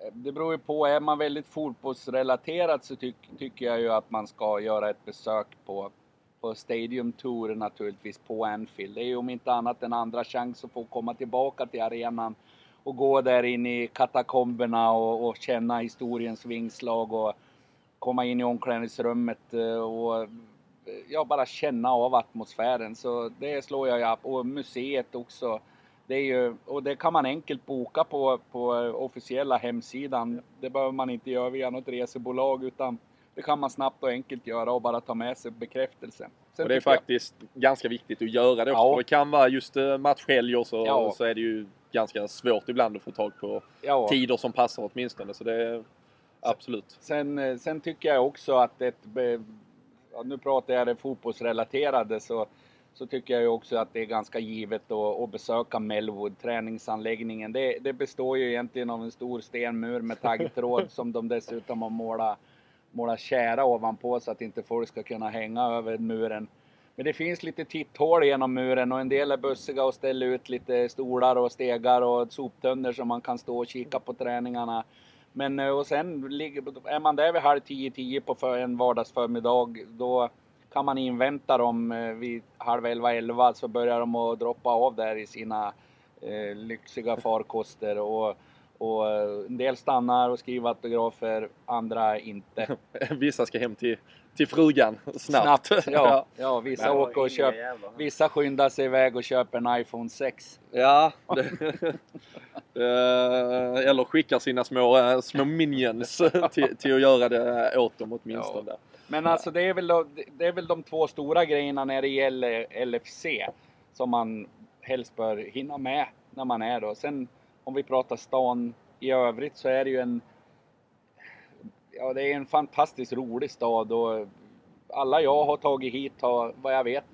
D: Eh, det beror ju på. Är man väldigt fotbollsrelaterad så ty tycker jag ju att man ska göra ett besök på, på Stadium Tour naturligtvis på Anfield. Det är ju om inte annat en andra chans att få komma tillbaka till arenan och gå där in i katakomberna och, och känna historiens vingslag och komma in i omklädningsrummet eh, och ja, bara känna av atmosfären. Så det slår jag upp. Och museet också. Det är ju, och det kan man enkelt boka på, på officiella hemsidan. Det behöver man inte göra via något resebolag utan det kan man snabbt och enkelt göra och bara ta med sig bekräftelse.
C: Sen och det är faktiskt jag... ganska viktigt att göra det också. Ja. För det kan vara just eh, matchhelger så, ja. så är det ju ganska svårt ibland att få tag på ja. tider som passar åtminstone. Så det är absolut.
D: Sen, eh, sen tycker jag också att ett nu pratar jag det fotbollsrelaterade så, så tycker jag ju också att det är ganska givet att, att besöka Melwood, träningsanläggningen. Det, det, består ju egentligen av en stor stenmur med taggtråd (laughs) som de dessutom har målat, måla kära ovanpå så att inte folk ska kunna hänga över muren. Men det finns lite titthål genom muren och en del är bussiga och ställer ut lite stolar och stegar och soptunnor så man kan stå och kika på träningarna. Men eh, och sen är man där vid halv tio, tio på en vardagsförmiddag då kan man invänta dem eh, vid halv elva, elva så börjar de att droppa av där i sina eh, lyxiga farkoster och, och eh, en del stannar och skriver autografer, andra inte. (laughs)
C: Vissa ska hem till, till frugan snabbt.
D: snabbt ja. (laughs) ja, vissa åker och köper, vissa skyndar sig iväg och köper en iPhone 6.
C: Ja, (laughs) Eh, eller skickar sina små, eh, små minions till, till att göra det åt dem åtminstone. Ja.
D: Men alltså det är, väl det är väl de två stora grejerna när det gäller LFC som man helst bör hinna med när man är då. Sen om vi pratar stan i övrigt så är det ju en Ja, det är en fantastiskt rolig stad och alla jag har tagit hit har, vad jag vet,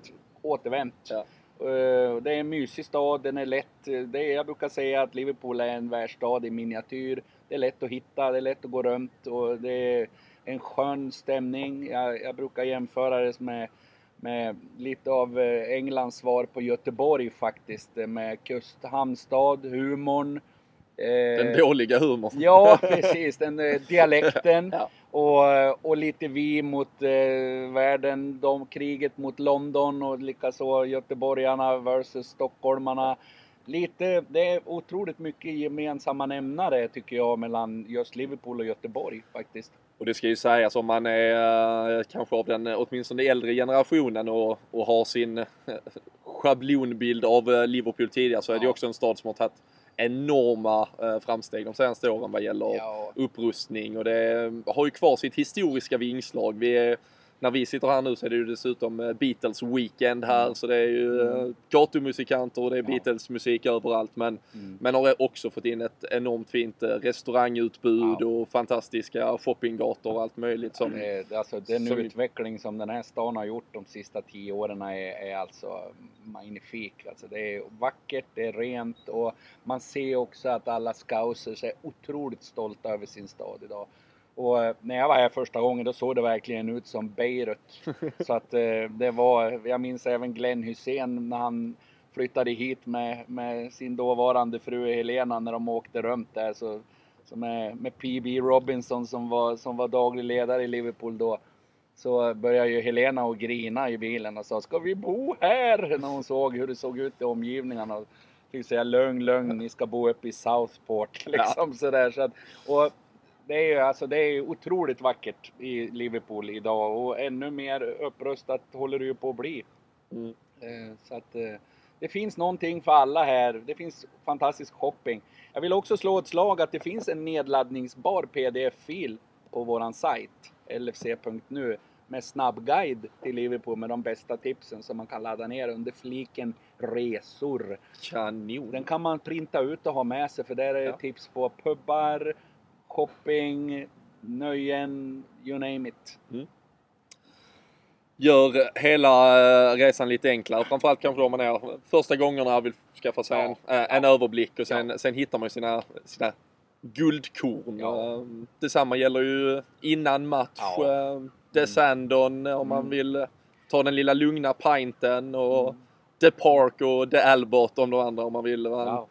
D: återvänt. Ja. Eh, det är en mysig stad, den är lätt. Det är, jag brukar säga att Liverpool är en världsstad i miniatyr. Det är lätt att hitta, det är lätt att gå runt och det är en skön stämning. Jag, jag brukar jämföra det med, med lite av eh, Englands svar på Göteborg faktiskt. Med kusthamnstad, humorn.
C: Den eh, dåliga humorn.
D: Ja, precis. Den (laughs) dialekten. ja och, och lite vi mot eh, världen, de, kriget mot London och likaså göteborgarna versus stockholmarna. Lite, det är otroligt mycket gemensamma nämnare tycker jag mellan just Liverpool och Göteborg faktiskt.
C: Och det ska ju sägas om man är eh, kanske av den åtminstone äldre generationen och, och har sin eh, schablonbild av eh, Liverpool tidigare så är det också en stad som har tagit enorma eh, framsteg de senaste åren vad gäller ja. upprustning och det har ju kvar sitt historiska vingslag. Vi är när vi sitter här nu så är det ju dessutom eh, Beatles Weekend här mm. så det är ju eh, mm. gatumusikanter och det är Beatles musik överallt men, mm. men har också fått in ett enormt fint eh, restaurangutbud ja. och fantastiska shoppinggator och allt möjligt som...
D: Det, alltså den som utveckling som den här stan har gjort de sista tio åren är, är alltså magnifik. Alltså det är vackert, det är rent och man ser också att alla scousers är otroligt stolta över sin stad idag. Och eh, när jag var här första gången då såg det verkligen ut som Beirut. (laughs) Så att eh, det var, jag minns även Glenn Hussein när han flyttade hit med, med sin dåvarande fru Helena när de åkte runt där. Så, så med, med PB Robinson som var, som var daglig ledare i Liverpool då. så började ju Helena och grina i bilen och sa Ska vi bo här? När hon såg hur det såg ut i omgivningarna. Och fick säga lugn, lugn, ni ska bo uppe i Southport. (laughs) Liksom sådär. Så att, och det är ju alltså, det är otroligt vackert i Liverpool idag och ännu mer upprustat håller det ju på att bli.
C: Mm.
D: Eh, Så att eh, det finns någonting för alla här. Det finns fantastisk shopping. Jag vill också slå ett slag att det finns en nedladdningsbar pdf-fil på våran sajt lfc.nu med snabbguide till Liverpool med de bästa tipsen som man kan ladda ner under fliken resor.
C: Kanon!
D: Den kan man printa ut och ha med sig för där är
C: Ja.
D: tips på pubbar, shopping, nöjen, you name it.
C: Gör hela eh, resan lite enklare. Framförallt kanske då man är första gångerna vill skaffa sig
D: Ja.
C: en, eh, en överblick och sen, sen hittar man ju sina, sina guldkorn.
D: Ja.
C: Eh, Detsamma gäller ju innan match.
D: Ja.
C: eh, Desandon om man
D: Mm.
C: vill eh, ta den lilla lugna pinten och
D: Mm.
C: The Park och The Albert om de andra om man vill. va?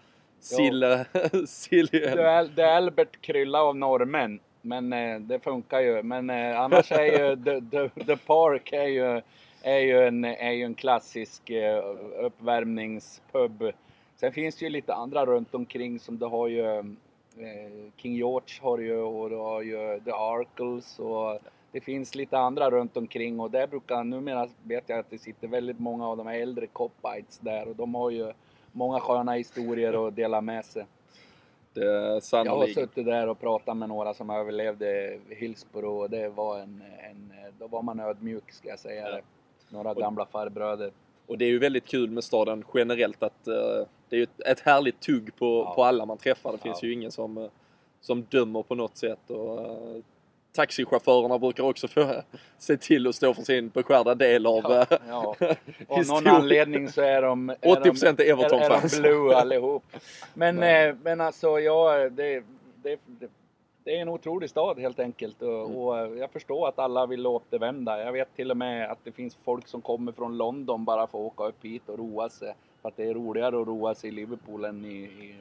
D: Ja.
C: Sill, (laughs) sill
D: Det är, Albert krylla av norrmän. Men eh, det funkar ju. Men eh, annars är ju The, the, the Park är ju, är ju, en, är ju en klassisk eh, uppvärmningspub. Sen finns det ju lite andra runt omkring som du har ju eh, King George har ju och du har ju The Arkles och det finns lite andra runt omkring och där brukar, numera vet jag att det sitter väldigt många av de här äldre Copites där och de har ju många sköna historier att dela med sig. Jag har suttit där och pratat med några som överlevde Hillsborough och det var en, en då var man ödmjuk ska jag säga
C: Ja.
D: det. Några gamla farbröder.
C: Och det är ju väldigt kul med staden generellt att eh, det är ju ett, härligt tugg på,
D: Ja.
C: på alla man träffar. Det finns
D: Ja.
C: ju ingen som, eh, som dömer på något sätt. Och, eh, taxichaufförerna brukar också få se till att stå för sin beskärda del av
D: Ja,
C: eh,
D: ja. (laughs) Av någon anledning så är de... Är
C: 80% är
D: de,
C: Everton-fans.
D: Är, de blue allihop. Men, eh, men alltså, ja, det, det, det, det är en otrolig stad helt enkelt. Och,
C: Mm.
D: och jag förstår att alla vill återvända. Jag vet till och med att det finns folk som kommer från London bara för att åka upp hit och roa sig. För att det är roligare att roa sig i Liverpool än i, i,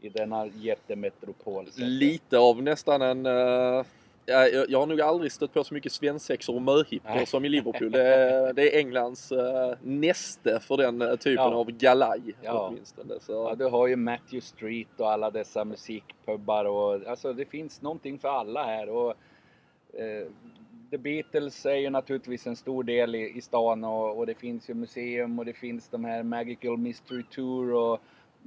D: i denna jättemetropol.
C: Lite av nästan en... eh, ja, jag, jag har nog aldrig stött på så mycket svensexor och möhippor som i Liverpool. Det är, det är Englands uh, näste för den eh, typen
D: Ja.
C: av galaj
D: Ja.
C: åtminstone. Så.
D: Ja, du har ju Matthew Street och alla dessa musikpubbar och alltså det finns någonting för alla här och eh, The Beatles är ju naturligtvis en stor del i, i stan och, och det finns ju museum och det finns de här Magical Mystery Tour och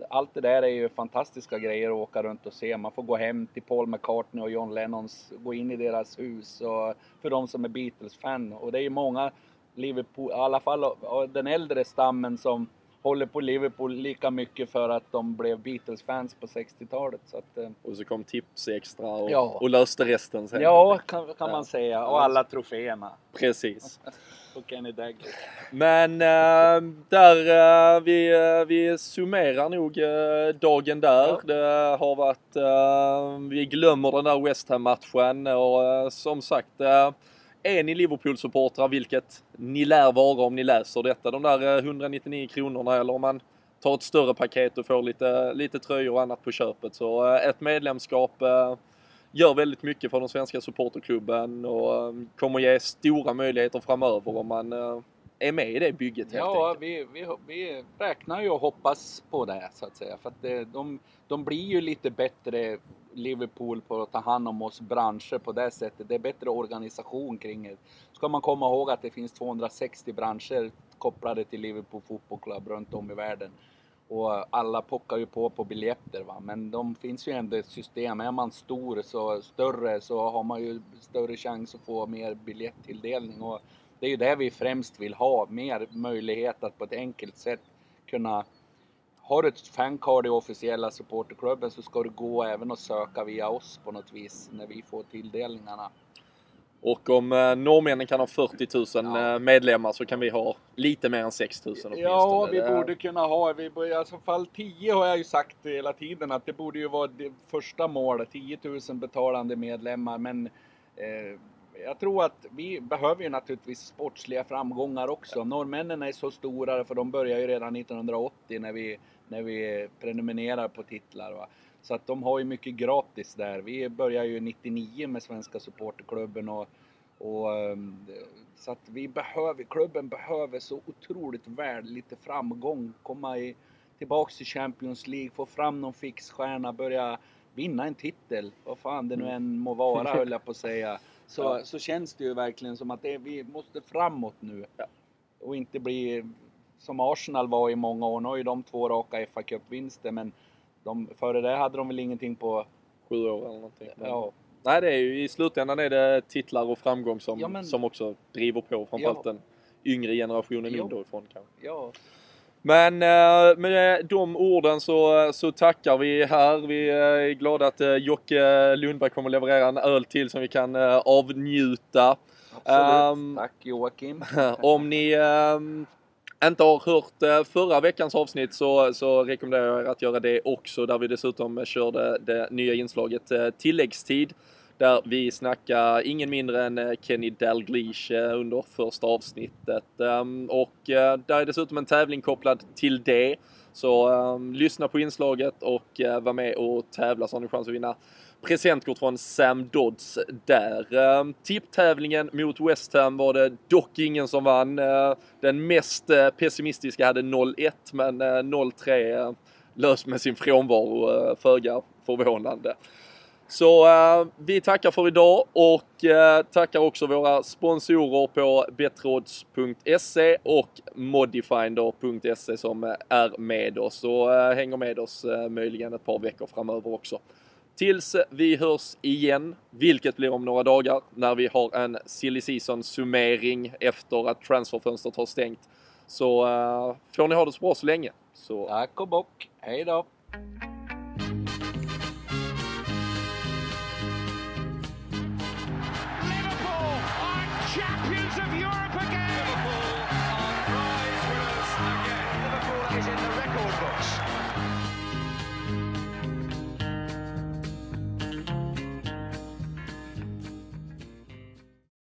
D: allt det där är ju fantastiska grejer att åka runt och se. Man får gå hem till Paul McCartney och John Lennons, gå in i deras hus och för de som är Beatles-fan. Och det är ju många Liverpool, i alla fall av den äldre stammen som håller på Liverpool lika mycket för att de blev Beatles-fans på 60-talet. Så att, eh,
C: Och så kom tips extra och,
D: Ja.
C: och löste resten sen.
D: ja, kan, kan
C: Ja.
D: man säga. Och alla troféerna.
C: Precis. (laughs)
D: Och Kenny Dalglish.
C: Men äh, där äh, vi, äh, vi summerar nog dagen där.
D: Ja.
C: Det har varit, vi glömmer den där West Ham-matchen och som sagt är ni Liverpool-supportrar, vilket ni lär vara om ni läser detta, de där äh, 199 kronorna eller om man tar ett större paket och får lite, lite tröjor och annat på köpet. Så äh, ett medlemskap äh, gör väldigt mycket för den svenska supporterklubben och kommer ge stora möjligheter framöver om man är med i det bygget helt
D: Ja,
C: enkelt.
D: vi, vi, vi räknar ju och hoppas på det så att säga. För att de, de blir ju lite bättre Liverpool på att ta hand om oss branscher på det sättet. Det är bättre organisation kring det. Ska man komma ihåg att det finns 260 branscher kopplade till Liverpool Football Club runt om i världen. Och alla pockar ju på på biljetter va. Men de finns ju ändå ett system. Är man stor så större så har man ju större chans att få mer biljettilldelning. Och det är ju det vi främst vill ha. Mer möjlighet att på ett enkelt sätt kunna har du ett fancard i officiella supporterklubben så ska det gå även att söka via oss på något vis när vi får tilldelningarna.
C: Och om eh, norrmännen kan ha 40 000
D: Ja.
C: eh, medlemmar så kan vi ha lite mer än 6 000 åtminstone.
D: Ja, vi borde kunna ha, vi i alla fall 10 har jag ju sagt hela tiden att det borde ju vara det första målet, 10 000 betalande medlemmar. Men eh, jag tror att vi behöver ju naturligtvis sportsliga framgångar också. Norrmännen är så stora för de börjar ju redan 1980 när vi, när vi prenumererar på titlar. Va? Så att de har ju mycket gratis där. Vi börjar ju 99 med Svenska Supporterklubben och Och, ehm, så att vi behöver, klubben behöver så otroligt väl lite framgång, komma i, tillbaks till Champions League, få fram någon fixstjärna, börja vinna en titel, vad fan det nu än må vara höll jag på att säga. Så,
C: Ja.
D: så känns det ju verkligen som att det, vi måste framåt nu.
C: Ja.
D: Och inte bli som Arsenal var i många år. Nu har ju de två raka fa Cup-vinster men de, före det hade de väl ingenting på...
C: Sju år eller någonting.
D: Ja,
C: Nej, det är ju i slutändan är det titlar och framgång som,
D: Ja, men-
C: som också driver på framförallt
D: Ja.
C: den yngre generationen
D: Ja.
C: underifrån kanske.
D: ja,
C: Men eh, med de orden så, så tackar vi här. Vi eh, är glada att eh, Jocke Lundberg kommer leverera en öl till som vi kan avnjuta.
D: absolut.
C: Ehm,
D: Tack Joakim. (laughs)
C: Om ni ehm, inte har hört eh, förra veckans avsnitt så, så rekommenderar jag er att göra det också där vi dessutom körde det nya inslaget eh, tilläggstid där vi snackar ingen mindre än eh, Kenny Dalglish under första avsnittet. Ehm, och där är dessutom en tävling kopplad till det. Så ehm, lyssna på inslaget och var med och tävla så har ni chans att vinna presentkort från Sam Dodds där. Ehm, tipptävlingen mot West Ham var det dock ingen som vann. Ehm, den mest eh, pessimistiska hade 0-1 men eh, 0-3 eh, lös med sin frånvaro, eh, föga förvånande. Så eh, vi tackar för idag och eh, tackar också våra sponsorer på betrods.se och modifinder.se som eh, är med oss och eh, hänger med oss eh, möjligen ett par veckor framöver också. Tills vi hörs igen, vilket blir om några dagar när vi har en silly season summering efter att transferfönstret har stängt. Så uh, får ni ha det så bra så länge. Så
D: Tack och bock. Hej då.